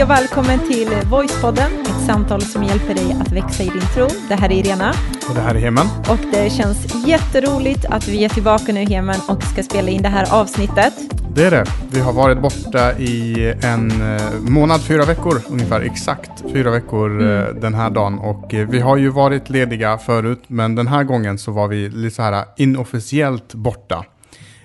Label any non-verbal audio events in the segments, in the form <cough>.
Hej och välkommen till Voicepodden, ett samtal som hjälper dig att växa i din tro. Det här är Irena. Och det här är Heman. Och det känns jätteroligt att vi är tillbaka nu Heman och ska spela in det här avsnittet. Det är det. Vi har varit borta i en eh, månad, fyra veckor ungefär, exakt fyra veckor mm. Eh, den här dagen. Och eh, vi har ju varit lediga förut, men den här gången så var vi lite så här inofficiellt borta.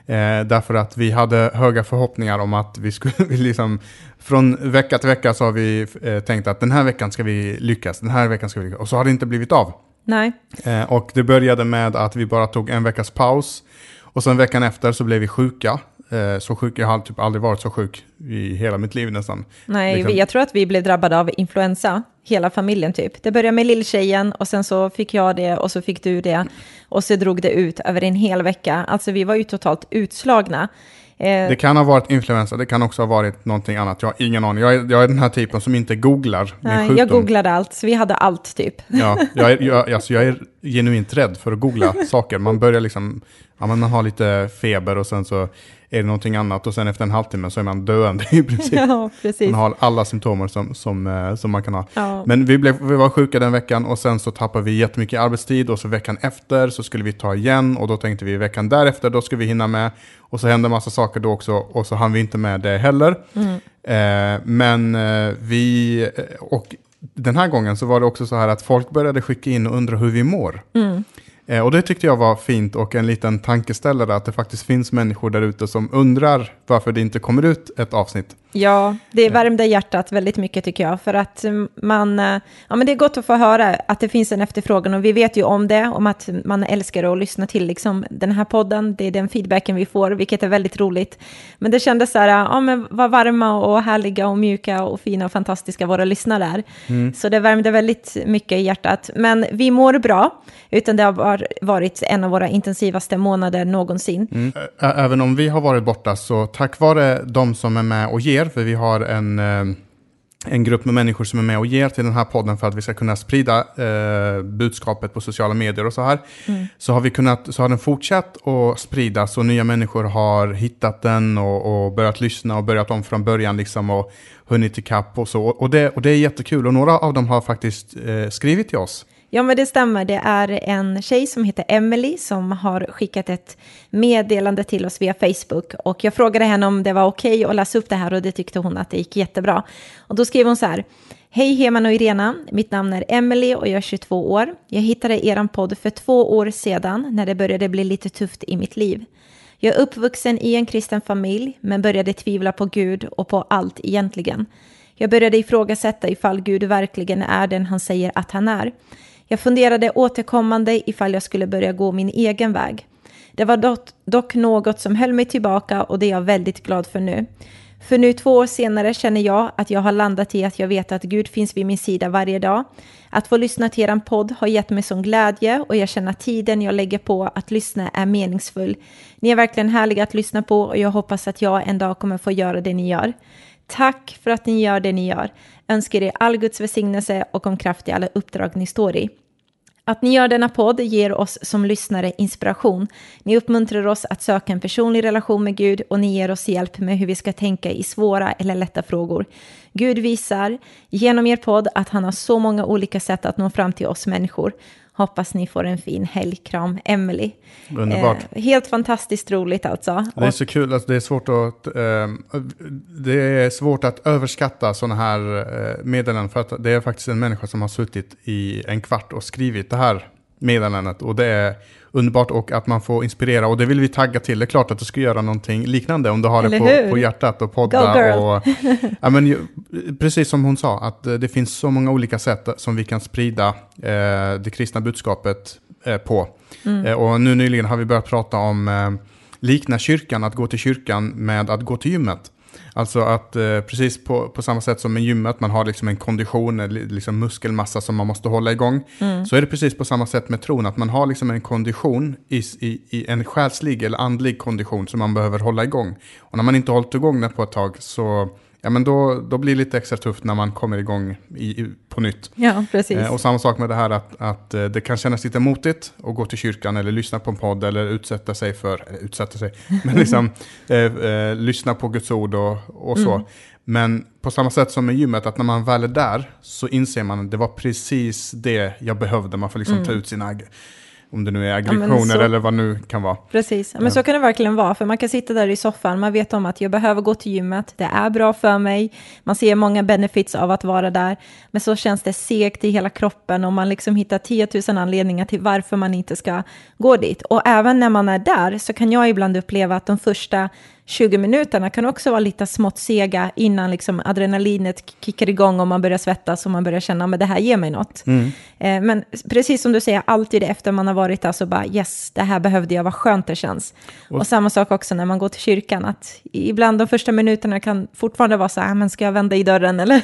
Eh, därför att vi hade höga förhoppningar om att vi skulle <laughs> liksom från vecka till vecka så har vi eh, tänkt att den här veckan ska vi lyckas, den här veckan ska vi lyckas. Och så har det inte blivit av. Nej. Eh, och det började med att vi bara tog en veckas paus. Och sen veckan efter så blev vi sjuka. Eh, så sjuk, jag har typ aldrig varit så sjuk i hela mitt liv nästan. Nej, liksom. jag tror att vi blev drabbade av influensa, hela familjen typ. Det började med lilltjejen och sen så fick jag det och så fick du det. Och så drog det ut över en hel vecka. Alltså vi var ju totalt utslagna. Eh, det kan ha varit influensa, det kan också ha varit någonting annat. Jag har ingen aning. Jag är, jag är den här typen som inte googlar min sjukdom. Jag googlade allt, så vi hade allt typ. Ja, jag <laughs> är, jag, alltså, jag är genuint rädd för att googla saker. Man börjar liksom, ja, man har lite feber och sen så är det någonting annat och sen efter en halvtimme så är man döende i princip. <laughs> Ja, precis. Man har alla symptomer som, som, eh, som man kan ha. Ja. Men vi, blev, vi var sjuka den veckan och sen så tappade vi jättemycket arbetstid och så veckan efter så skulle vi ta igen och då tänkte vi veckan därefter då ska vi hinna med. Och så hände massa saker då också och så hann vi inte med det heller. Mm. Eh, men eh, vi, eh, och den här gången så var det också så här att folk började skicka in och undra hur vi mår. Mm. Eh, och det tyckte jag var fint och en liten tankeställare att det faktiskt finns människor där ute som undrar varför det inte kommer ut ett avsnitt. Ja, det värmde hjärtat väldigt mycket tycker jag, för att man, eh, ja men det är gott att få höra att det finns en efterfrågan och vi vet ju om det, om att man älskar att lyssna till liksom den här podden, det är den feedbacken vi får, vilket är väldigt roligt. Men det kändes så här, ja men vad varma och härliga och mjuka och fina och fantastiska våra lyssnare är. Mm. Så det värmde väldigt mycket i hjärtat. Men vi mår bra, utan det har varit en av våra intensivaste månader någonsin. Mm. Även om vi har varit borta, så tack vare de som är med och ger, för vi har en, eh, en grupp med människor som är med och ger till den här podden för att vi ska kunna sprida eh, budskapet på sociala medier och så här. Mm. Så, har vi kunnat, så har den fortsatt att spridas och nya människor har hittat den och, och börjat lyssna och börjat om från början liksom och hunnit ikapp och så. Och det, och det är jättekul och några av dem har faktiskt eh, skrivit till oss. Ja, men det stämmer. Det är en tjej som heter Emily som har skickat ett meddelande till oss via Facebook. Och jag frågade henne om det var okej okay att läsa upp det här och det tyckte hon att det gick jättebra. Och då skrev hon så här. Hej Heman och Irena, mitt namn är Emily och jag är 22 år. Jag hittade er podd för två år sedan när det började bli lite tufft i mitt liv. Jag är uppvuxen i en kristen familj men började tvivla på Gud och på allt egentligen. Jag började ifrågasätta ifall Gud verkligen är den han säger att han är. Jag funderade återkommande ifall jag skulle börja gå min egen väg. Det var dock, dock något som höll mig tillbaka och det är jag väldigt glad för nu. För nu två år senare känner jag att jag har landat i att jag vet att Gud finns vid min sida varje dag. Att få lyssna till er podd har gett mig sån glädje och jag känner att tiden jag lägger på att lyssna är meningsfull. Ni är verkligen härliga att lyssna på och jag hoppas att jag en dag kommer få göra det ni gör. Tack för att ni gör det ni gör. Önskar er all Guds välsignelse och om kraft i alla uppdrag ni står i. Att ni gör denna podd ger oss som lyssnare inspiration. Ni uppmuntrar oss att söka en personlig relation med Gud och ni ger oss hjälp med hur vi ska tänka i svåra eller lätta frågor. Gud visar genom er podd att han har så många olika sätt att nå fram till oss människor. Hoppas ni får en fin helgkram, Emily. Underbart. Eh, helt fantastiskt roligt alltså. Det är så kul, alltså det, är svårt att, eh, det är svårt att överskatta sådana här eh, meddelanden. För att det är faktiskt en människa som har suttit i en kvart och skrivit det här meddelandet. Och det är underbart och att man får inspirera. Och det vill vi tagga till. Det är klart att du ska göra någonting liknande om du har Eller det på, på, hjärtat och podda. Och, <laughs> ja, men, precis som hon sa, att det finns så många olika sätt som vi kan sprida eh, det kristna budskapet eh, på. Mm. Eh, och nu nyligen har vi börjat prata om eh, likna kyrkan, att gå till kyrkan med att gå till gymmet. Alltså att eh, precis på, på samma sätt som med gymmet, man har liksom en kondition, liksom muskelmassa som man måste hålla igång. Mm. Så är det precis på samma sätt med tron, att man har liksom en kondition, i, i, i en själslig eller andlig kondition som man behöver hålla igång. Och när man inte hållit igång den på ett tag så ja, men då, då blir det lite extra tufft när man kommer igång i, på nytt. Ja, precis. Eh, och samma sak med det här att, att eh, det kan kännas lite motigt att gå till kyrkan eller lyssna på en podd eller utsätta sig för, eller utsätta sig, <laughs> men liksom eh, eh, lyssna på Guds ord och, och så. Mm. Men på samma sätt som med gymmet, att när man väl är där så inser man att det var precis det jag behövde. Man får liksom Mm. ta ut sina, om det nu är aggressioner så- eller vad nu kan vara. Precis, men så kan det verkligen vara, för man kan sitta där i soffan, man vet om att jag behöver gå till gymmet, det är bra för mig, man ser många benefits av att vara där, men så känns det segt i hela kroppen och man liksom hittar 10 000 anledningar till varför man inte ska gå dit. Och även när man är där så kan jag ibland uppleva att de första 20 minuterna kan också vara lite smått sega innan liksom adrenalinet kickar igång och man börjar svettas och man börjar känna att det här ger mig något. Eh, Men precis som du säger, alltid efter man har varit där så bara yes, det här behövde jag, vad skönt det känns. Och, samma sak också när man går till kyrkan, att ibland de första minuterna kan fortfarande vara så här, "Ah, men ska jag vända i dörren <laughs> eller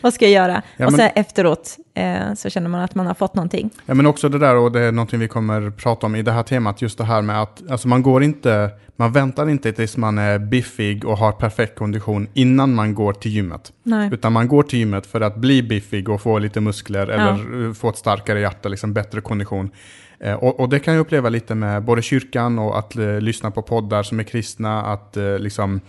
vad ska jag göra? Ja, och men- sen efteråt eh, så känner man att man har fått någonting. Ja, men också det där, och det är någonting vi kommer prata om i det här temat, just det här med att alltså man går inte, man väntar inte tills man är biffig och har perfekt kondition innan man går till gymmet. Nej. Utan man går till gymmet för att bli biffig och få lite muskler eller eh, få ett starkare hjärta, liksom bättre kondition. Eh, och, och det kan jag uppleva lite med både kyrkan och att eh, lyssna på poddar som är kristna, att eh, liksom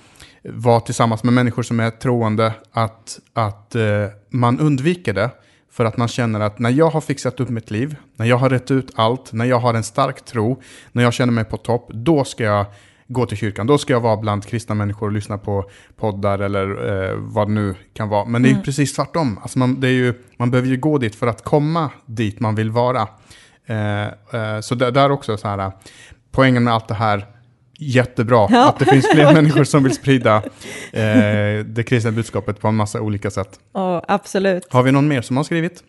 vara tillsammans med människor som är troende, att, att eh, man undviker det. För att man känner att när jag har fixat upp mitt liv, när jag har rätt ut allt, när jag har en stark tro, när jag känner mig på topp, då ska jag gå till kyrkan. Då ska jag vara bland kristna människor och lyssna på poddar eller eh, vad det nu kan vara. Men det är ju precis tvärtom. Alltså man, det är ju, man behöver ju gå dit för att komma dit man vill vara. Eh, eh, så där, där också så här, poängen med allt det här, jättebra. Ja. Att det finns fler <laughs> människor som vill sprida eh, det kristna budskapet på en massa olika sätt. Och absolut. Har vi någon mer som har skrivit?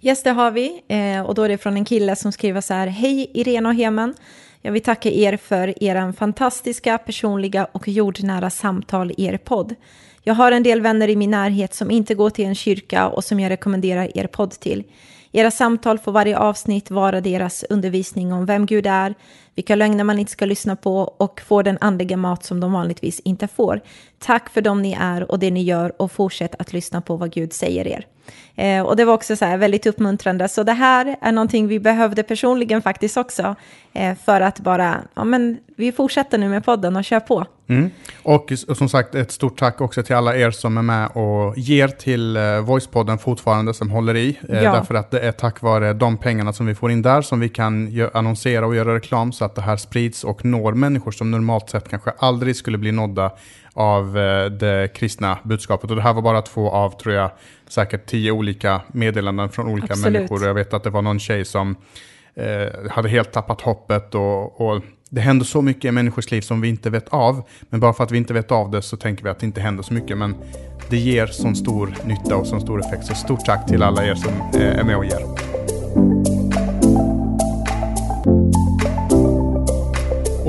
Yes, det har vi. Eh, och då är det från en kille som skriver så här. Hej Irene och Hemen. Jag vill tacka er för er fantastiska, personliga och jordnära samtal i er podd. Jag har en del vänner i min närhet som inte går till en kyrka och som jag rekommenderar er podd till. Era samtal får varje avsnitt vara deras undervisning om vem Gud är, vilka lögner man inte ska lyssna på och får den andliga mat som de vanligtvis inte får. Tack för dem ni är och det ni gör och fortsätt att lyssna på vad Gud säger er. Eh, och det var också så här väldigt uppmuntrande. Så det här är någonting vi behövde personligen faktiskt också. Eh, för att bara, ja men vi fortsätter nu med podden och kör på. Mm. Och som sagt, ett stort tack också till alla er som är med och ger till eh, Voicepodden fortfarande, som håller i. Eh, Ja. Därför att det är tack vare de pengarna som vi får in där som vi kan annonsera och göra reklam så att det här sprids och når människor som normalt sett kanske aldrig skulle bli nådda av eh, det kristna budskapet. Och det här var bara två av, tror jag, säkert tio olika meddelanden från olika Absolut. människor. Och jag vet att det var någon tjej som eh, hade helt tappat hoppet och, och det händer så mycket i människors liv som vi inte vet av. Men bara för att vi inte vet av det så tänker vi att det inte händer så mycket. Men det ger sån stor nytta och sån stor effekt. Så stort tack till alla er som eh, är med och ger.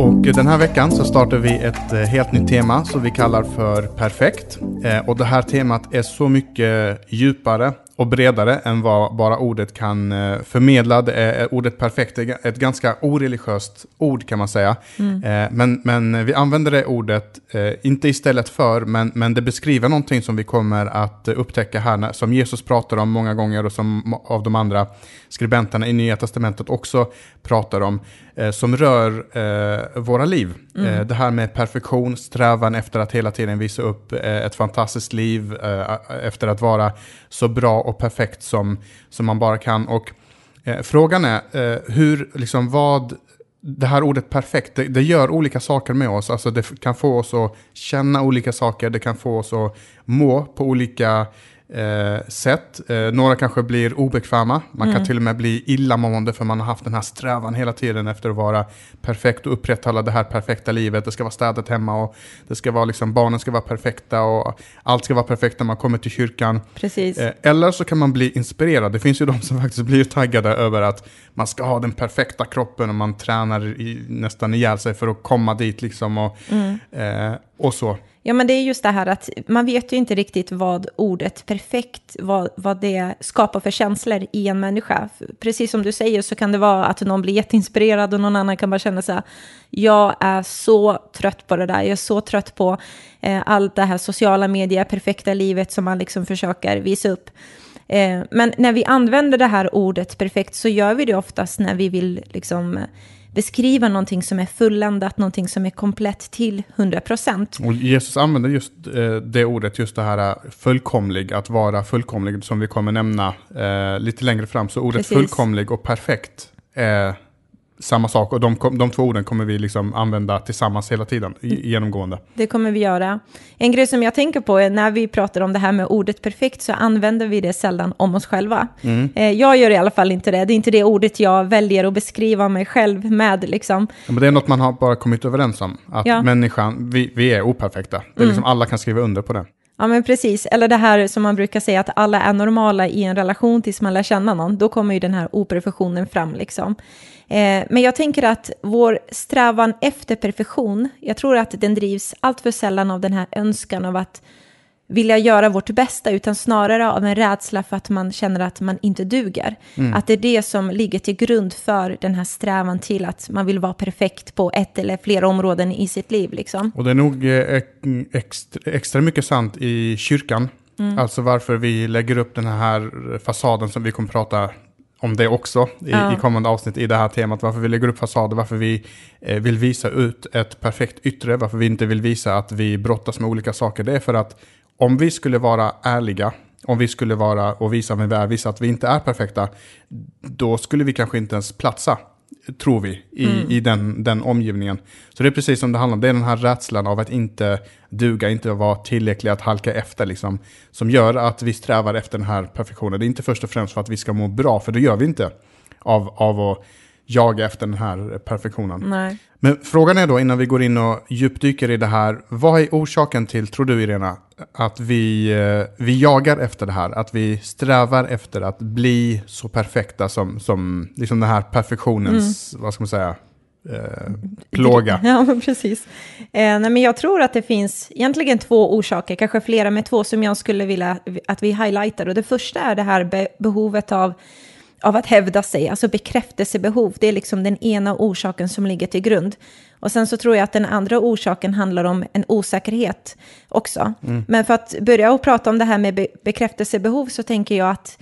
Och den här veckan så startar vi ett eh, helt nytt tema som vi kallar för Perfekt. Eh, och det här temat är så mycket djupare och bredare än vad bara ordet kan eh, förmedla. Det är, ordet perfekt är ett ganska oreligiöst ord kan man säga. Eh, Men, men vi använder det ordet, eh, inte istället för, men, men det beskriver någonting som vi kommer att eh, upptäcka här, som Jesus pratar om många gånger och som av de andra skribenterna i Nya Testamentet också pratar om, eh, som rör eh, våra liv. Eh, det här med perfektion, strävan efter att hela tiden visa upp eh, ett fantastiskt liv, eh, efter att vara så bra och perfekt som, som man bara kan. Och eh, frågan är eh, hur, liksom vad, det här ordet perfekt, det, det gör olika saker med oss. Alltså det kan få oss att känna olika saker, det kan få oss att må på olika eh, sätt. Eh, några kanske blir obekväma, man kan till och med bli illamående för man har haft den här strävan hela tiden efter att vara perfekt och upprätthålla det här perfekta livet. Det ska vara städat hemma och det ska vara liksom, barnen ska vara perfekta och allt ska vara perfekt när man kommer till kyrkan. Precis. Eh, Eller så kan man bli inspirerad. Det finns ju de som <laughs> faktiskt blir taggade över att man ska ha den perfekta kroppen och man tränar i, nästan ihjäl sig för att komma dit liksom och, eh, och så. Ja, men det är just det här att man vet ju inte riktigt vad ordet perfekt, vad, vad det skapar för känslor i en människa. Precis som du säger så kan det vara att någon blir jätteinspirerad och någon annan kan bara känna så här, jag är så trött på det där, jag är så trött på eh, allt det här sociala medier, perfekta livet som man liksom försöker visa upp. Eh, men när vi använder det här ordet perfekt så gör vi det oftast när vi vill liksom beskriva någonting som är fulländat, någonting som är komplett till 100%. Och Jesus använder just eh, det ordet, just det här eh, fullkomlig, att vara fullkomlig, som vi kommer nämna eh, lite längre fram. Så ordet Precis. fullkomlig och perfekt är samma sak. Och de, de två orden kommer vi liksom använda tillsammans hela tiden, i- genomgående. Det kommer vi göra. En grej som jag tänker på är när vi pratar om det här med ordet perfekt så använder vi det sällan om oss själva. Eh, Jag gör i alla fall inte det. Det är inte det ordet jag väljer att beskriva mig själv med. Liksom. Ja, men det är något man har bara kommit överens om. Att Ja. människan, vi, vi är operfekta. Det är liksom alla kan skriva under på det. Ja, men precis. Eller det här som man brukar säga att alla är normala i en relation tills man lär känna någon. Då kommer ju den här operfektionen fram liksom. Eh, men jag tänker att vår strävan efter perfektion, jag tror att den drivs allt för sällan av den här önskan av att vilja göra vårt bästa, utan snarare av en rädsla för att man känner att man inte duger. Att det är det som ligger till grund för den här strävan till att man vill vara perfekt på ett eller flera områden i sitt liv. Liksom. Och det är nog eh, extra, extra mycket sant i kyrkan. Alltså varför vi lägger upp den här fasaden som vi kommer prata om det också i, Ja. i kommande avsnitt i det här temat. Varför vi lägger upp fasader, varför vi eh, vill visa ut ett perfekt yttre, varför vi inte vill visa att vi brottas med olika saker. Det är för att om vi skulle vara ärliga, om vi skulle vara och visa med vi är, visa att vi inte är perfekta, då skulle vi kanske inte ens platsa tror vi, i, i den, den omgivningen. Så det är precis som det handlar om, det är den här rädslan av att inte duga, inte vara tillräcklig, att halka efter, liksom, som gör att vi strävar efter den här perfektionen. Det är inte först och främst för att vi ska må bra, för det gör vi inte av, av att jaga efter den här perfektionen. Nej. Men frågan är då, innan vi går in och djupdyker i det här, vad är orsaken till, tror du Irena, att vi, eh, vi jagar efter det här? Att vi strävar efter att bli så perfekta som, som liksom den här perfektionens, vad ska man säga, eh, plåga? <laughs> Ja, precis. Eh, nej, men jag tror att det finns egentligen två orsaker, kanske flera, men två som jag skulle vilja att vi highlightar. Och det första är det här be- behovet av, av att hävda sig, alltså bekräftelsebehov. Det är liksom den ena orsaken som ligger till grund. Och sen så tror jag att den andra orsaken handlar om en osäkerhet också. Men för att börja och prata om det här med be- bekräftelsebehov så tänker jag att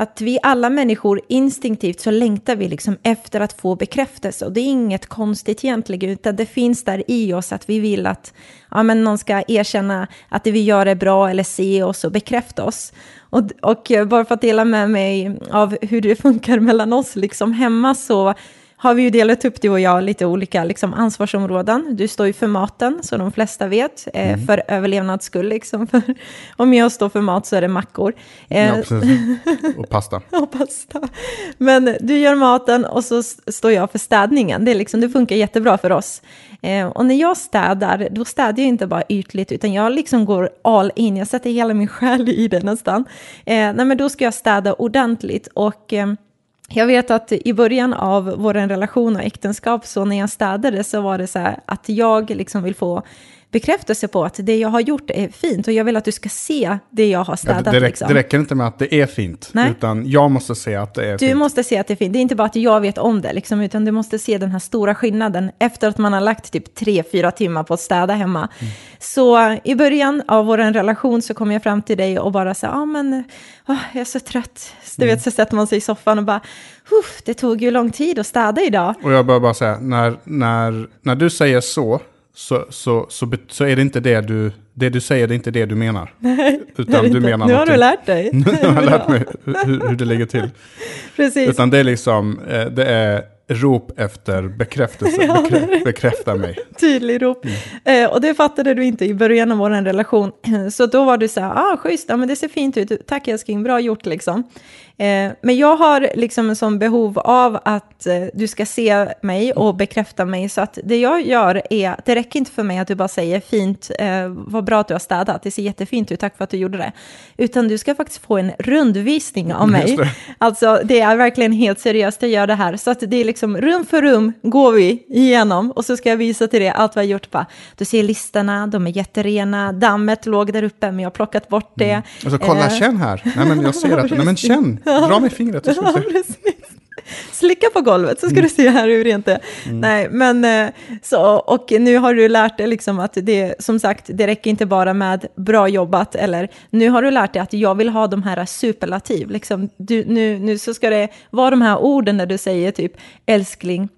att vi alla människor instinktivt så längtar vi liksom efter att få bekräftelse. Och det är inget konstigt egentligen, utan det finns där i oss att vi vill att ja, men någon ska erkänna att det vi gör är bra eller se oss och bekräfta oss. Och, och bara för att dela med mig av hur det <laughs> funkar mellan oss liksom hemma så har vi ju delat upp du och jag lite olika liksom, ansvarsområden. Du står ju för maten, så de flesta vet, eh, för överlevnads skull. Liksom. För, <laughs> om jag står för mat så är det mackor. Eh, Ja. <laughs> Och pasta. och pasta. Men du gör maten och så står jag för städningen. Det, är liksom, det funkar jättebra för oss. Eh, och när jag städar, då städar jag inte bara ytligt, utan jag liksom går all in. Jag sätter hela min själ i det nästan. Eh, nej, men då ska jag städa ordentligt. Och... Eh, jag vet att i början av vår relation och äktenskap, så när jag städade så var det så här att jag liksom vill få bekräftelse på att det jag har gjort är fint och jag vill att du ska se det jag har Ja, städat. det, det, räck, liksom. det räcker inte med att det är fint, Nej. utan jag måste se att det är Du fint. måste se att det är fint. Det är inte bara att jag vet om det, liksom, utan du måste se den här stora skillnaden efter att man har lagt typ tre, fyra timmar på att städa hemma. Mm. Så i början av vår relation så kom jag fram till dig och bara sa, ja ah, men åh, jag är så trött. Du Mm. vet, så sätter man sig i soffan och bara, "Uff, det tog ju lång tid att städa idag. Och jag bör bara säga, när, när, när du säger så, så, så, så, så är det inte det du, det du säger, det är inte det du menar. <laughs> Utan du menar nu har du lärt dig. <laughs> Nu har jag lärt mig <laughs> hur, hur det ligger till. Precis. Utan det är liksom, eh, det är rop efter bekräftelse. <laughs> Ja, Bekrä, bekräfta mig. <laughs> tydlig rop. Mm. Eh, och det fattade du inte i början av vår relation. <clears throat> Så då var du så här, ah schysst, ja, men det ser fint ut, tack älskling, bra gjort liksom. Eh, men jag har liksom en sån behov av att eh, du ska se mig och bekräfta mig. Så att det jag gör är, det räcker inte för mig att du bara säger fint, eh, vad bra att du har städat, det ser jättefint ut, tack för att du gjorde det. Utan du ska faktiskt få en rundvisning av mig. Just det. Alltså det är verkligen helt seriöst, jag gör det här. Så att det är liksom rum för rum går vi igenom och så ska jag visa till dig allt vi har gjort. Bara, du ser listorna, de är jätterena, dammet låg där uppe men jag har plockat bort det. Och så kolla, Eh, känn här. Nej men jag ser att, nej men känn. <laughs> Dra med fingret. så ska Ja, precis. Slicka på golvet så ska du se här hur rent det är. Nej, men eh, så, och nu har du lärt dig liksom att det, som sagt, det räcker inte bara med bra jobbat, eller nu har du lärt dig att jag vill ha de här superlativ, liksom, du, nu, nu så ska det vara de här orden när du säger typ älskling,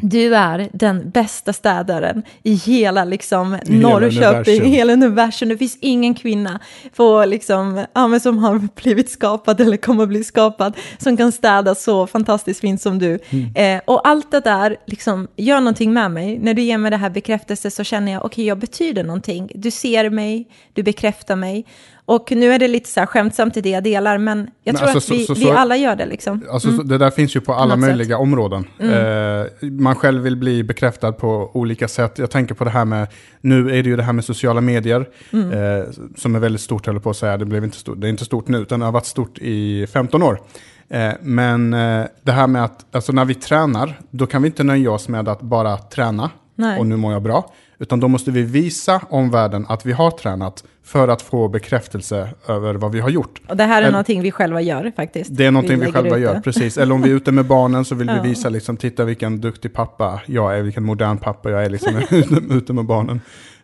du är den bästa städaren i hela liksom, hela Norrköping, universum. hela universum. Det finns ingen kvinna på, liksom, ja, men som har <laughs> blivit skapad eller kommer att bli skapad som kan städa så fantastiskt fint som du. Mm. Eh, och allt det där liksom, gör någonting med mig. När du ger mig det här bekräftelse så känner jag, okej, jag betyder någonting. Du ser mig, du bekräftar mig. Och nu är det lite så här skämtsamt i det jag delar, men jag Men tror alltså, att vi, så- vi så- alla gör det liksom. Alltså, så Det där finns ju på alla sätt. Mm. möjliga områden. Eh, man själv vill bli bekräftad på olika sätt. Jag tänker på det här med, nu är det ju det här med sociala medier, Mm. eh, som är väldigt stort, höll på att säga. Det, blev inte stort, det är inte stort nu, utan det har varit stort i 15 år. Eh, men eh, det här med att, alltså när vi tränar, då kan vi inte nöja oss med att bara träna, Nej. och nu mår jag bra. Utan då måste vi visa omvärlden att vi har tränat för att få bekräftelse över vad vi har gjort. Och det här är Eller- någonting vi själva gör faktiskt. Det är någonting vi, lägger själva gör, precis. Eller om vi är ute med barnen så vill <laughs> Ja. vi visa, liksom, titta vilken duktig pappa jag är, vilken modern pappa jag är, liksom, <laughs> <laughs> ute med barnen.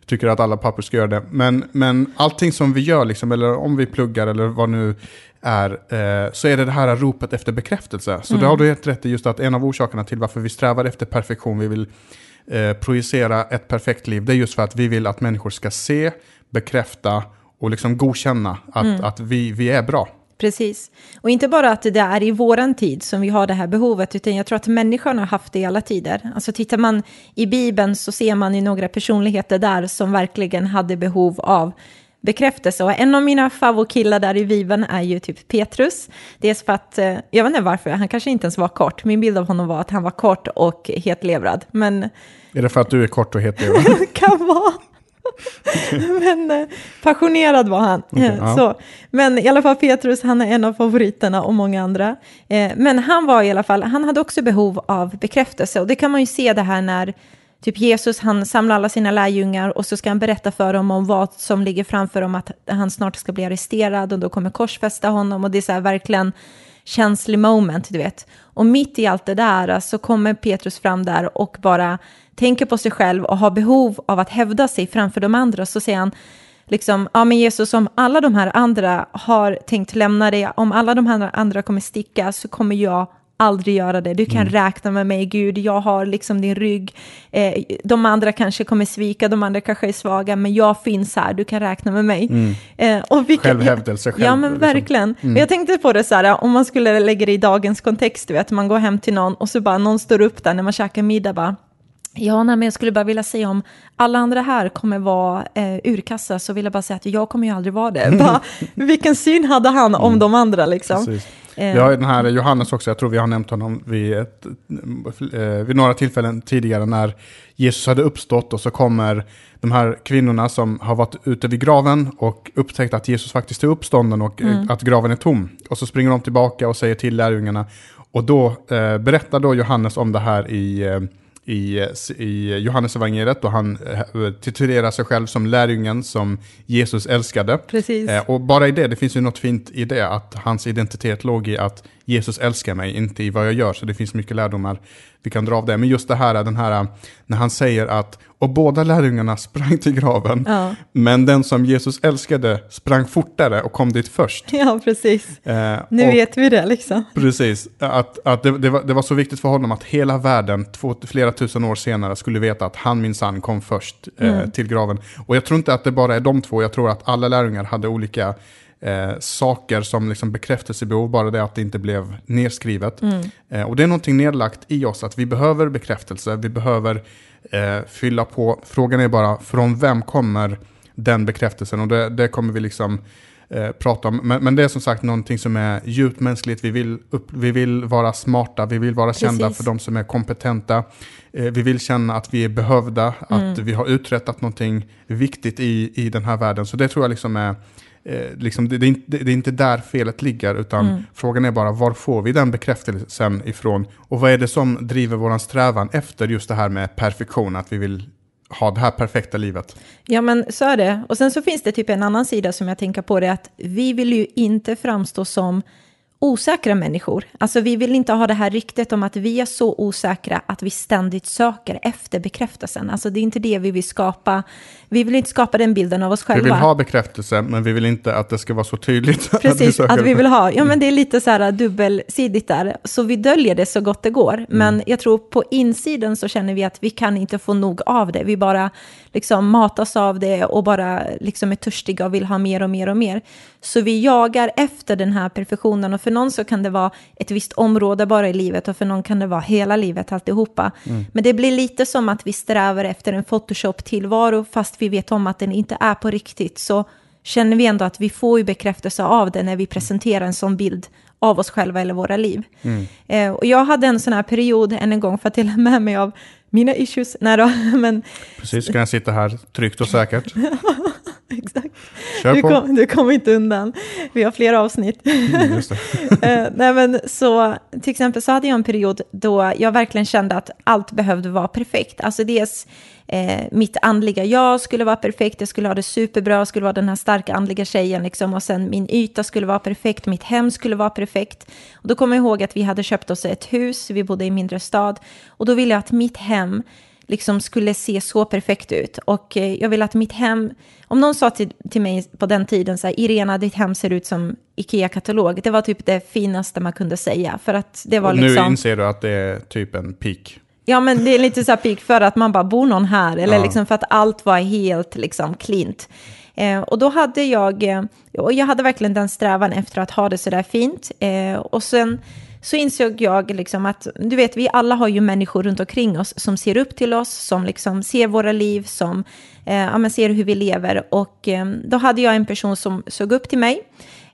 Tycker att alla pappor ska göra det. Men, men allting som vi gör, liksom, eller om vi pluggar eller vad nu är, eh, så är det det här ropet efter bekräftelse. Så Mm. det har du helt rätt i, just att en av orsakerna till varför vi strävar efter perfektion, vi vill eh, projicera ett perfekt liv, det är just för att vi vill att människor ska se, bekräfta och liksom godkänna att, Mm. att vi, vi är bra. Precis. Och inte bara att det är i våran tid som vi har det här behovet, utan jag tror att människan har haft det i alla tider. Alltså tittar man i Bibeln så ser man ju några personligheter där som verkligen hade behov av bekräftelse. Och en av mina favoritkillar där i Bibeln är ju typ Petrus. Dels för att, eh, jag vet inte varför, han kanske inte ens var kort. Min bild av honom var att han var kort och hetlevrad. Men Är det för att du är kort och het? Eva? <laughs> kan vara. <laughs> Men eh, passionerad var han. Okej, Eh, ja. så. Men i alla fall Petrus, han är en av favoriterna och många andra. Men han var i alla fall, han hade också behov av bekräftelse. Och det kan man ju se det här när typ Jesus, han samlar alla sina lärjungar och så ska han berätta för dem om vad som ligger framför dem, att han snart ska bli arresterad och då kommer korsfästa honom. Och det är så här verkligen känslig moment, du vet. Och mitt i allt det där äh, så kommer Petrus fram där och bara tänker på sig själv och har behov av att hävda sig framför de andra. Så säger han, liksom, ja men Jesus, om alla de här andra har tänkt lämna dig, om alla de här andra kommer sticka så kommer jag aldrig göra det. Du kan räkna med mig, Gud. Jag har liksom din rygg. Eh, de andra kanske kommer svika, de andra kanske är svaga, men jag finns här. Du kan räkna med mig. Eh, och vilka- Självhävdelse, själv, Ja, men liksom. verkligen. Men Jag tänkte på det så här, om man skulle lägga det i dagens kontext, du vet, man går hem till någon och så bara någon står upp där när man käkar middag bara, Ja, nej, men jag skulle bara vilja säga om alla andra här kommer vara eh, urkassa så vill jag bara säga att jag kommer ju aldrig vara det. <laughs> Bara, vilken syn hade han om de andra liksom? Precis. Eh, Vi har den här Johannes också, jag tror vi har nämnt honom vid, ett, eh, vid några tillfällen tidigare när Jesus hade uppstått och så kommer de här kvinnorna som har varit ute vid graven och upptäckt att Jesus faktiskt är uppstånden och eh, att graven är tom. Och så springer de tillbaka och säger till lärjungarna. Och då eh, berättar då Johannes om det här i, i, i Johannes evangeliet och han eh, titulerar sig själv som lärjungen som Jesus älskade. Precis. Eh, och bara i det, det finns ju något fint i det, att hans identitet låg i att Jesus älskar mig, inte i vad jag gör. Så det finns mycket lärdomar vi kan dra av det. Men just det här, den här när han säger att, och båda lärjungarna sprang till graven, Ja. men den som Jesus älskade sprang fortare och kom dit först. ja, precis. Eh, Nu och- vet vi det liksom. Precis, att, att det, det, var, det var så viktigt för honom att hela världen två, flera tusen år senare skulle veta att han minsann kom först eh, till graven. Och jag tror inte att det bara är de två, jag tror att alla lärjungar hade olika eh, saker som liksom bekräftelsebehov, bara det att det inte blev nedskrivet. Eh, och det är någonting nedlagt i oss, att vi behöver bekräftelse, vi behöver eh, fylla på. Frågan är bara, från vem kommer den bekräftelsen? Och det, det kommer vi liksom eh, prata om. Men, men det är som sagt någonting som är djupt mänskligt. Vi vill, upp, vi vill vara smarta, vi vill vara kända Precis. för de som är kompetenta. Eh, vi vill känna att vi är behövda, att vi har uträttat någonting viktigt i, i den här världen. Så det tror jag liksom är Eh, liksom det, det, är inte, det är inte där felet ligger, utan frågan är bara var får vi den bekräftelsen ifrån? Och vad är det som driver våran strävan efter just det här med perfektion, att vi vill ha det här perfekta livet? Ja, men så är det. Och sen så finns det typ en annan sida som jag tänker på det, att vi vill ju inte framstå som osäkra människor. Alltså vi vill inte ha det här ryktet om att vi är så osäkra att vi ständigt söker efter bekräftelsen. Alltså det är inte det vi vill skapa. Vi vill inte skapa den bilden av oss själva. Vi vill ha bekräftelse, men vi vill inte att det ska vara så tydligt. Precis, att vi, att vi vill ha. Ja, men det är lite så här dubbelsidigt där. Så vi döljer det så gott det går. Mm. Men jag tror på insidan så känner vi att vi kan inte få nog av det. Vi bara liksom matas av det och bara liksom är törstiga och vill ha mer och mer och mer. Så vi jagar efter den här perfektionen och för någon så kan det vara ett visst område bara i livet och för någon kan det vara hela livet alltihopa. Mm. Men det blir lite som att vi strävar efter en Photoshop-tillvaro fast vi vet om att den inte är på riktigt. Så känner vi ändå att vi får ju bekräftelse av det när vi presenterar en sån bild av oss själva eller våra liv. Mm. Eh, och jag hade en sån här period än en gång för att dela <laughs> med mig av mina issues. Nej då, <laughs> men... Precis, kan jag sitta här tryggt och säkert. <laughs> Exakt. Du, kom, du kommer inte undan. Vi har flera avsnitt. Mm, eh, nej, men så, till exempel så hade jag en period då jag verkligen kände att allt behövde vara perfekt. Alltså dels eh, mitt andliga jag skulle vara perfekt, jag skulle ha det superbra, jag skulle vara den här starka andliga tjejen liksom, och sen min yta skulle vara perfekt, mitt hem skulle vara perfekt. Och då kommer jag ihåg att vi hade köpt oss ett hus, vi bodde i en mindre stad, och då ville jag att mitt hem liksom skulle se så perfekt ut. Och eh, jag vill att mitt hem, om någon sa till, till mig på den tiden så här, Irena, ditt hem ser ut som Ikea-katalog, det var typ det finaste man kunde säga. För att det var och liksom... nu inser du att det är typ en peak. Ja, men det är lite så här peak för att man bara bor någon här, eller ja. liksom för att allt var helt liksom klint. Eh, och då hade jag, eh, och jag hade verkligen den strävan efter att ha det så där fint. Eh, och sen så insåg jag liksom att, du vet, vi alla har ju människor runt omkring oss som ser upp till oss, som liksom ser våra liv, som eh, ja, men ser hur vi lever. Och eh, då hade jag en person som såg upp till mig.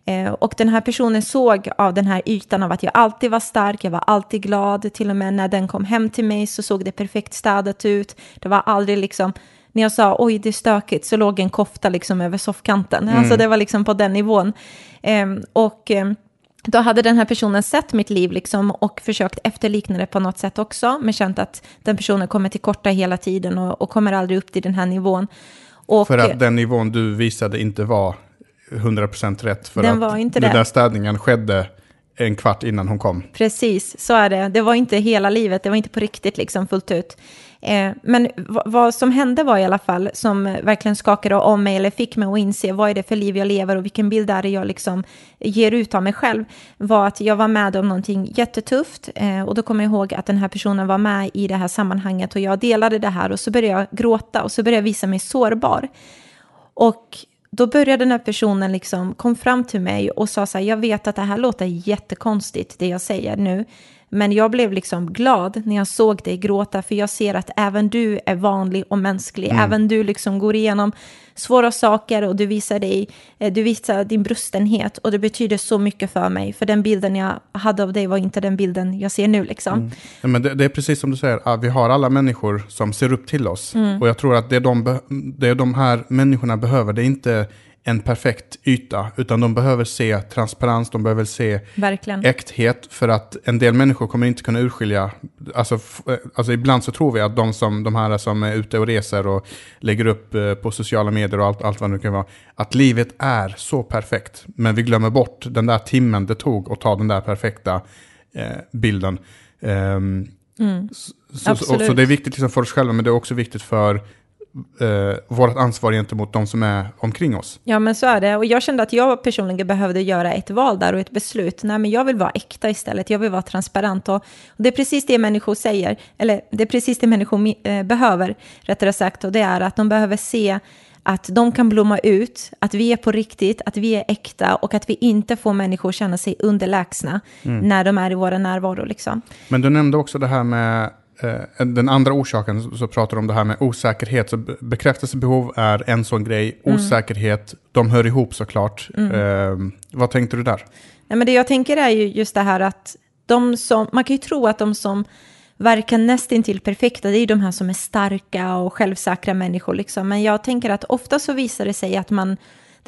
Eh, och den här personen såg av den här ytan av att jag alltid var stark, jag var alltid glad. Till och med när den kom hem till mig så såg det perfekt städat ut. Det var aldrig liksom, när jag sa oj det är stökigt så låg en kofta liksom över soffkanten. Mm. Alltså det var liksom på den nivån. Eh, och eh, då hade den här personen sett mitt liv liksom och försökt efterlikna det på något sätt också, men känt att den personen kommer till korta hela tiden och, och kommer aldrig upp till den här nivån. Och, för att den nivån du visade inte var 100% rätt, för den att var inte den där städningen skedde en kvart innan hon kom. Precis, så är det. Det var inte hela livet, det var inte på riktigt liksom fullt ut. Eh, men vad som hände var i alla fall, som verkligen skakade om mig eller fick mig att inse vad är det för liv jag lever och vilken bild är det jag liksom ger ut av mig själv, var att jag var med om någonting jättetufft. Eh, och då kommer jag ihåg att den här personen var med i det här sammanhanget och jag delade det här och så började jag gråta och så började jag visa mig sårbar. Och då började den här personen liksom, kom fram till mig och sa så här, jag vet att det här låter jättekonstigt, det jag säger nu, men jag blev liksom glad när jag såg dig gråta, för jag ser att även du är vanlig och mänsklig. Mm. Även du liksom går igenom svåra saker och du visar, dig, eh, du visar din brustenhet. Och det betyder så mycket för mig, för den bilden jag hade av dig var inte den bilden jag ser nu. Liksom. Mm. Ja, men det, det, är precis som du säger, vi har alla människor som ser upp till oss. Mm. Och jag tror att det de, det de här människorna behöver, det är inte en perfekt yta, utan de behöver se transparens, de behöver se Verkligen. äkthet, för att en del människor kommer inte kunna urskilja, alltså, eh, alltså ibland så tror vi att de, som, de här som är ute och reser och lägger upp eh, på sociala medier och allt, allt vad det nu kan vara, att livet är så perfekt, men vi glömmer bort den där timmen det tog att ta den där perfekta eh, bilden. Um, mm. så, så, så, det är viktigt liksom för oss själva, men det är också viktigt för eh, vårt ansvar gentemot de som är omkring oss. Ja, men så är det. Och jag kände att jag personligen behövde göra ett val där och ett beslut. Nej, men jag vill vara äkta istället. Jag vill vara transparent. Och, och det är precis det människor säger, eller det är precis det människor eh, behöver, rättare sagt. Och det är att de behöver se att de kan blomma ut, att vi är på riktigt, att vi är äkta och att vi inte får människor känna sig underlägsna mm. när de är i vår närvaro. Liksom. Men du nämnde också det här med den andra orsaken så pratar du om det här med osäkerhet. Så bekräftelsebehov är en sån grej. Mm. Osäkerhet, de hör ihop såklart. Mm. Eh, vad tänkte du där? Nej, men det jag tänker är ju just det här att de som, man kan ju tro att de som verkar nästintill perfekta, det är ju de här som är starka och självsäkra människor. Liksom. Men jag tänker att ofta så visar det sig att man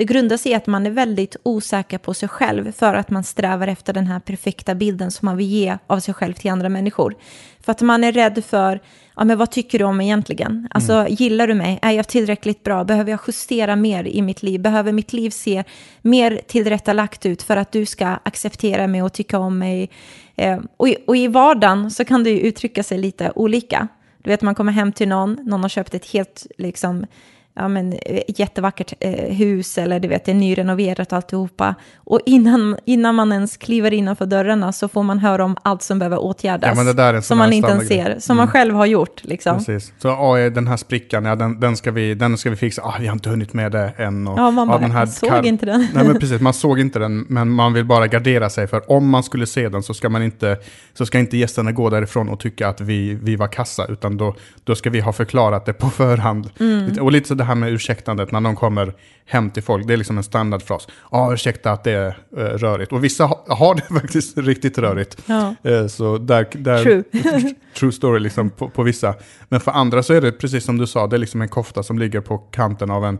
det grundar sig i att man är väldigt osäker på sig själv för att man strävar efter den här perfekta bilden som man vill ge av sig själv till andra människor. För att man är rädd för, ja men vad tycker du om egentligen? Alltså mm. gillar du mig? Är jag tillräckligt bra? Behöver jag justera mer i mitt liv? Behöver mitt liv se mer tillrättalagt ut för att du ska acceptera mig och tycka om mig? Eh, och, i, och i vardagen så kan det ju uttrycka sig lite olika. Du vet, man kommer hem till någon, någon har köpt ett helt liksom, ja, men, jättevackert eh, hus eller du vet, det är nyrenoverat alltihopa. Och innan, innan man ens kliver innanför dörrarna så får man höra om allt som behöver åtgärdas. Ja, där är som man inte ens ser, som mm. man själv har gjort. Liksom. Precis. Så oh, den här sprickan, ja, den, den, ska vi, den ska vi fixa. Ah, vi har inte hunnit med det än. Och, ja, man bara, den här såg inte den. Nej, men <laughs> precis, man såg inte den, men man vill bara gardera sig. För om man skulle se den så ska, man inte, så ska inte gästerna gå därifrån och tycka att vi, vi var kassa, utan då, då ska vi ha förklarat det på förhand. Mm. Och lite så det här med ursäktandet när de kommer hem till folk. Det är liksom en standardfras. Ja, ah, ursäkta att det är uh, rörigt. Och vissa ha, har det <laughs> faktiskt riktigt rörigt. Ja. Uh, så där, där, true. <laughs> true story liksom på, på, vissa. Men för andra så är det precis som du sa, det är liksom en kofta som ligger på kanten av en,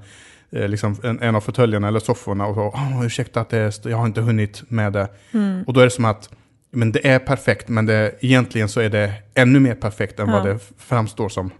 uh, liksom en, en av fåtöljerna eller sofforna. Och så, oh, ursäkta att det är, jag har inte hunnit med det. Mm. Och då är det som att men det är perfekt, men det, egentligen så är det ännu mer perfekt än ja. vad det framstår som.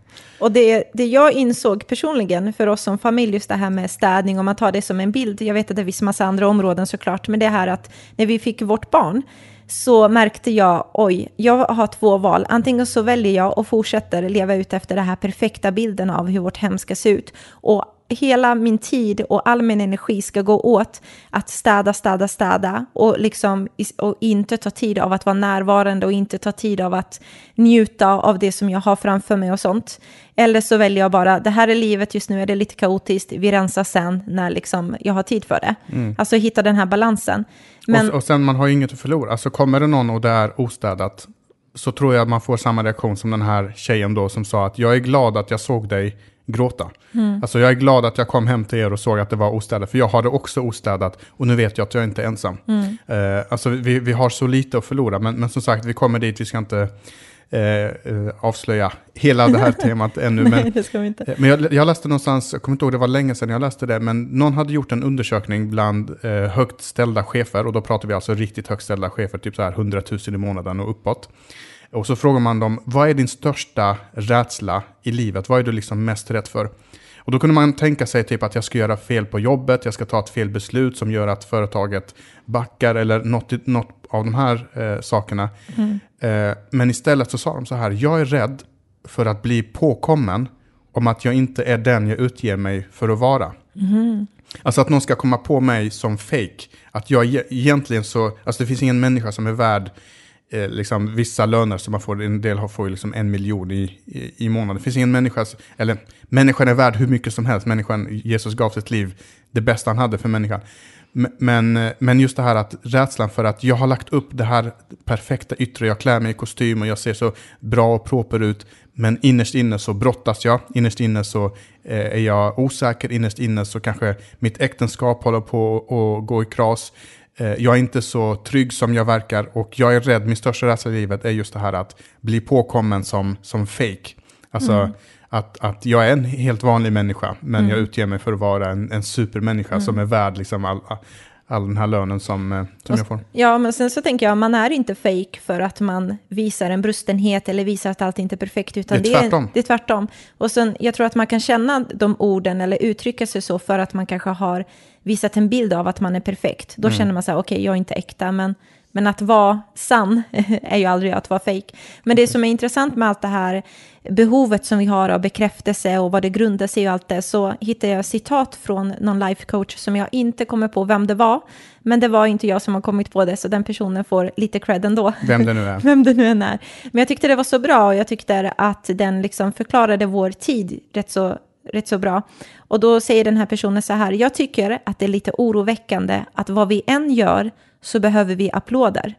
Och det, det jag insåg personligen för oss som familj, just det här med städning, om man tar det som en bild, jag vet att det finns massa andra områden såklart, men det här att när vi fick vårt barn, så märkte jag, oj, jag har två val. Antingen så väljer jag och fortsätter leva ut efter den här perfekta bilden av hur vårt hem ska se ut. Och hela min tid och all min energi ska gå åt att städa, städa, städa och, liksom, och inte ta tid av att vara närvarande och inte ta tid av att njuta av det som jag har framför mig och sånt. Eller så väljer jag bara, det här är livet just nu, är det lite kaotiskt, vi rensar sen när liksom jag har tid för det. Mm. Alltså hitta den här balansen. Men, och, och sen man har ju inget att förlora, alltså kommer det någon och det är ostädat, så tror jag att man får samma reaktion som den här tjejen då som sa att jag är glad att jag såg dig gråta. Mm. Alltså jag är glad att jag kom hem till er och såg att det var ostädat, för jag har det också ostädat och nu vet jag att jag inte är ensam. Mm. Uh, alltså vi, vi har så lite att förlora, men, men som sagt, vi kommer dit, vi ska inte uh, avslöja hela det här <laughs> temat ännu. Men, Nej, det ska vi inte. men jag, jag, läste någonstans, jag kommer inte ihåg, det var länge sedan jag läste det, men någon hade gjort en undersökning bland högt ställda chefer, och då pratar vi alltså riktigt högt ställda chefer, typ så här 100 000 i månaden och uppåt. Och så frågar man dem, vad är din största rädsla i livet? Vad är du liksom mest rädd för? Och då kunde man tänka sig typ att jag ska göra fel på jobbet, jag ska ta ett fel beslut som gör att företaget backar eller något, något av de här eh, sakerna. Mm. Eh, men istället så sa de så här, jag är rädd för att bli påkommen om att jag inte är den jag utger mig för att vara. Mm. Alltså att någon ska komma på mig som fake. Att jag e-, egentligen så, alltså det finns ingen människa som är värd eh, liksom, vissa löner som man får, en del får liksom en miljon i, i, i månaden. Det finns ingen människa, eller människan är värd hur mycket som helst. Människan, Jesus gav sitt liv, det bästa han hade för människan. Men, eh, men just det här att rädslan för att jag har lagt upp det här perfekta yttre, jag klär mig i kostym och jag ser så bra och proper ut, men innerst inne så brottas jag, innerst inne så eh, är jag osäker, innerst inne så kanske mitt äktenskap håller på att gå i kras. Eh, jag är inte så trygg som jag verkar och jag är rädd, min största rädsla i livet är just det här att bli påkommen som, som fake. Alltså mm. att, att jag är en helt vanlig människa, men mm. jag utger mig för att vara en, en supermänniska mm. som är värd liksom all, all den här lönen som, eh, som jag får. Ja, men sen så tänker jag, man är inte fake för att man visar en brustenhet eller visar att allt inte är perfekt, utan det är tvärtom. Det är, det är tvärtom. Och sen, jag tror att man kan känna de orden eller uttrycka sig så för att man kanske har visat en bild av att man är perfekt. Då mm. känner man så här, okej, okay, jag är inte äkta, men men att vara sann <laughs> är ju aldrig att vara fejk. Men det som är intressant med allt det här behovet som vi har av bekräftelse och vad det grundar sig i och allt det, så hittade jag citat från någon life coach som jag inte kommer på vem det var. Men det var inte jag som har kommit på det, så den personen får lite cred ändå. Vem det nu är. <laughs> vem det nu än är. Men jag tyckte det var så bra och jag tyckte att den liksom förklarade vår tid rätt så rätt så bra. Och då säger den här personen så här, jag tycker att det är lite oroväckande att vad vi än gör så behöver vi applåder.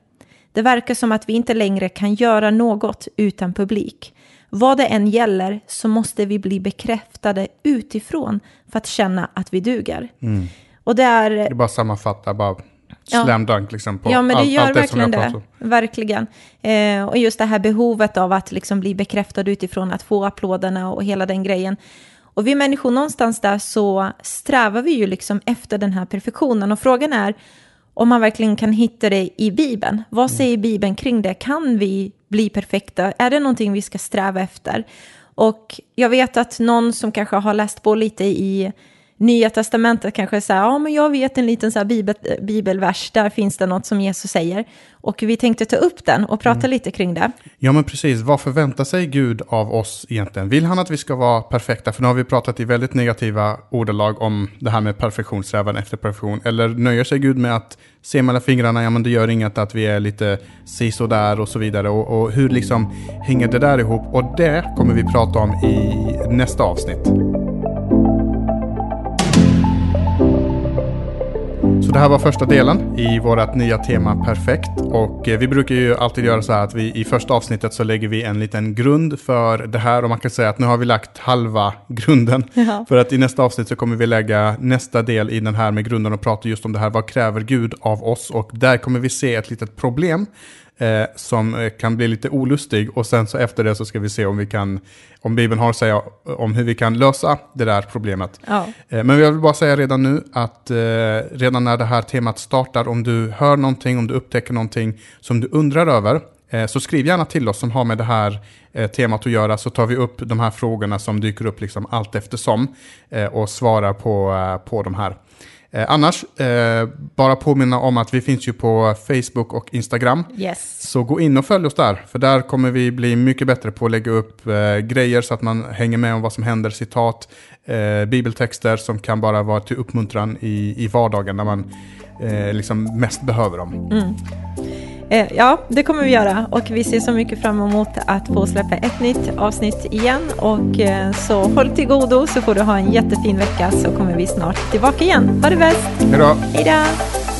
Det verkar som att vi inte längre kan göra något utan publik. Vad det än gäller så måste vi bli bekräftade utifrån för att känna att vi duger. Mm. Och det är... Det är bara sammanfatta, bara slam ja. dunk liksom på ja, men det allt, gör allt det verkligen det. Verkligen. Eh, och just det här behovet av att liksom bli bekräftad utifrån att få applåderna och hela den grejen. Och Och vi människor någonstans där så strävar vi ju liksom efter den här perfektionen. Och frågan är om man verkligen kan hitta det i Bibeln. Vad mm. säger Bibeln kring det? Kan vi bli perfekta? Är det någonting vi ska sträva efter? Och jag vet att någon som kanske har läst på lite i Nya Testamentet kanske säger, ja men jag vet en liten så här bibel, bibelvers, där finns det något som Jesus säger. Och vi tänkte ta upp den och prata mm. lite kring det. Ja men precis, vad förväntar sig Gud av oss egentligen? Vill han att vi ska vara perfekta? För nu har vi pratat i väldigt negativa ordalag om det här med perfektion, strävan efter perfektion. Eller nöjer sig Gud med att se mellan fingrarna, ja men det gör inget att vi är lite där och så vidare. Och, och hur liksom hänger det där ihop? Och det kommer vi prata om i nästa avsnitt. Så det här var första delen i vårt nya tema Perfekt. Och eh, vi brukar ju alltid göra så här att vi i första avsnittet så lägger vi en liten grund för det här. Och man kan säga att nu har vi lagt halva grunden. Ja. För att i nästa avsnitt så kommer vi lägga nästa del i den här med grunden och prata just om det här. Vad kräver Gud av oss? Och där kommer vi se ett litet problem eh, som eh, kan bli lite olustig. Och sen så efter det så ska vi se om vi kan, om Bibeln har att säga om hur vi kan lösa det där problemet. Ja. Eh, men jag vill bara säga redan nu att eh, redan när det här temat startar, om du hör någonting, om du upptäcker någonting som du undrar över, eh, så skriv gärna till oss som har med det här eh, temat att göra, så tar vi upp de här frågorna som dyker upp liksom allt eftersom och svarar på, på de här. Eh, annars, eh, bara påminna om att vi finns ju på Facebook och Instagram. Yes. Så gå in och följ oss där, för där kommer vi bli mycket bättre på att lägga upp eh, grejer så att man hänger med om vad som händer, citat, eh, bibeltexter som kan bara vara till uppmuntran i, i vardagen när man eh, liksom mest behöver dem. Mm. Eh, ja, det kommer vi göra och vi ser så mycket fram emot att få släppa ett nytt avsnitt igen och eh, så håll till godo så får du ha en jättefin vecka så kommer vi snart tillbaka igen. Ha det bäst! Hej då! Hej då!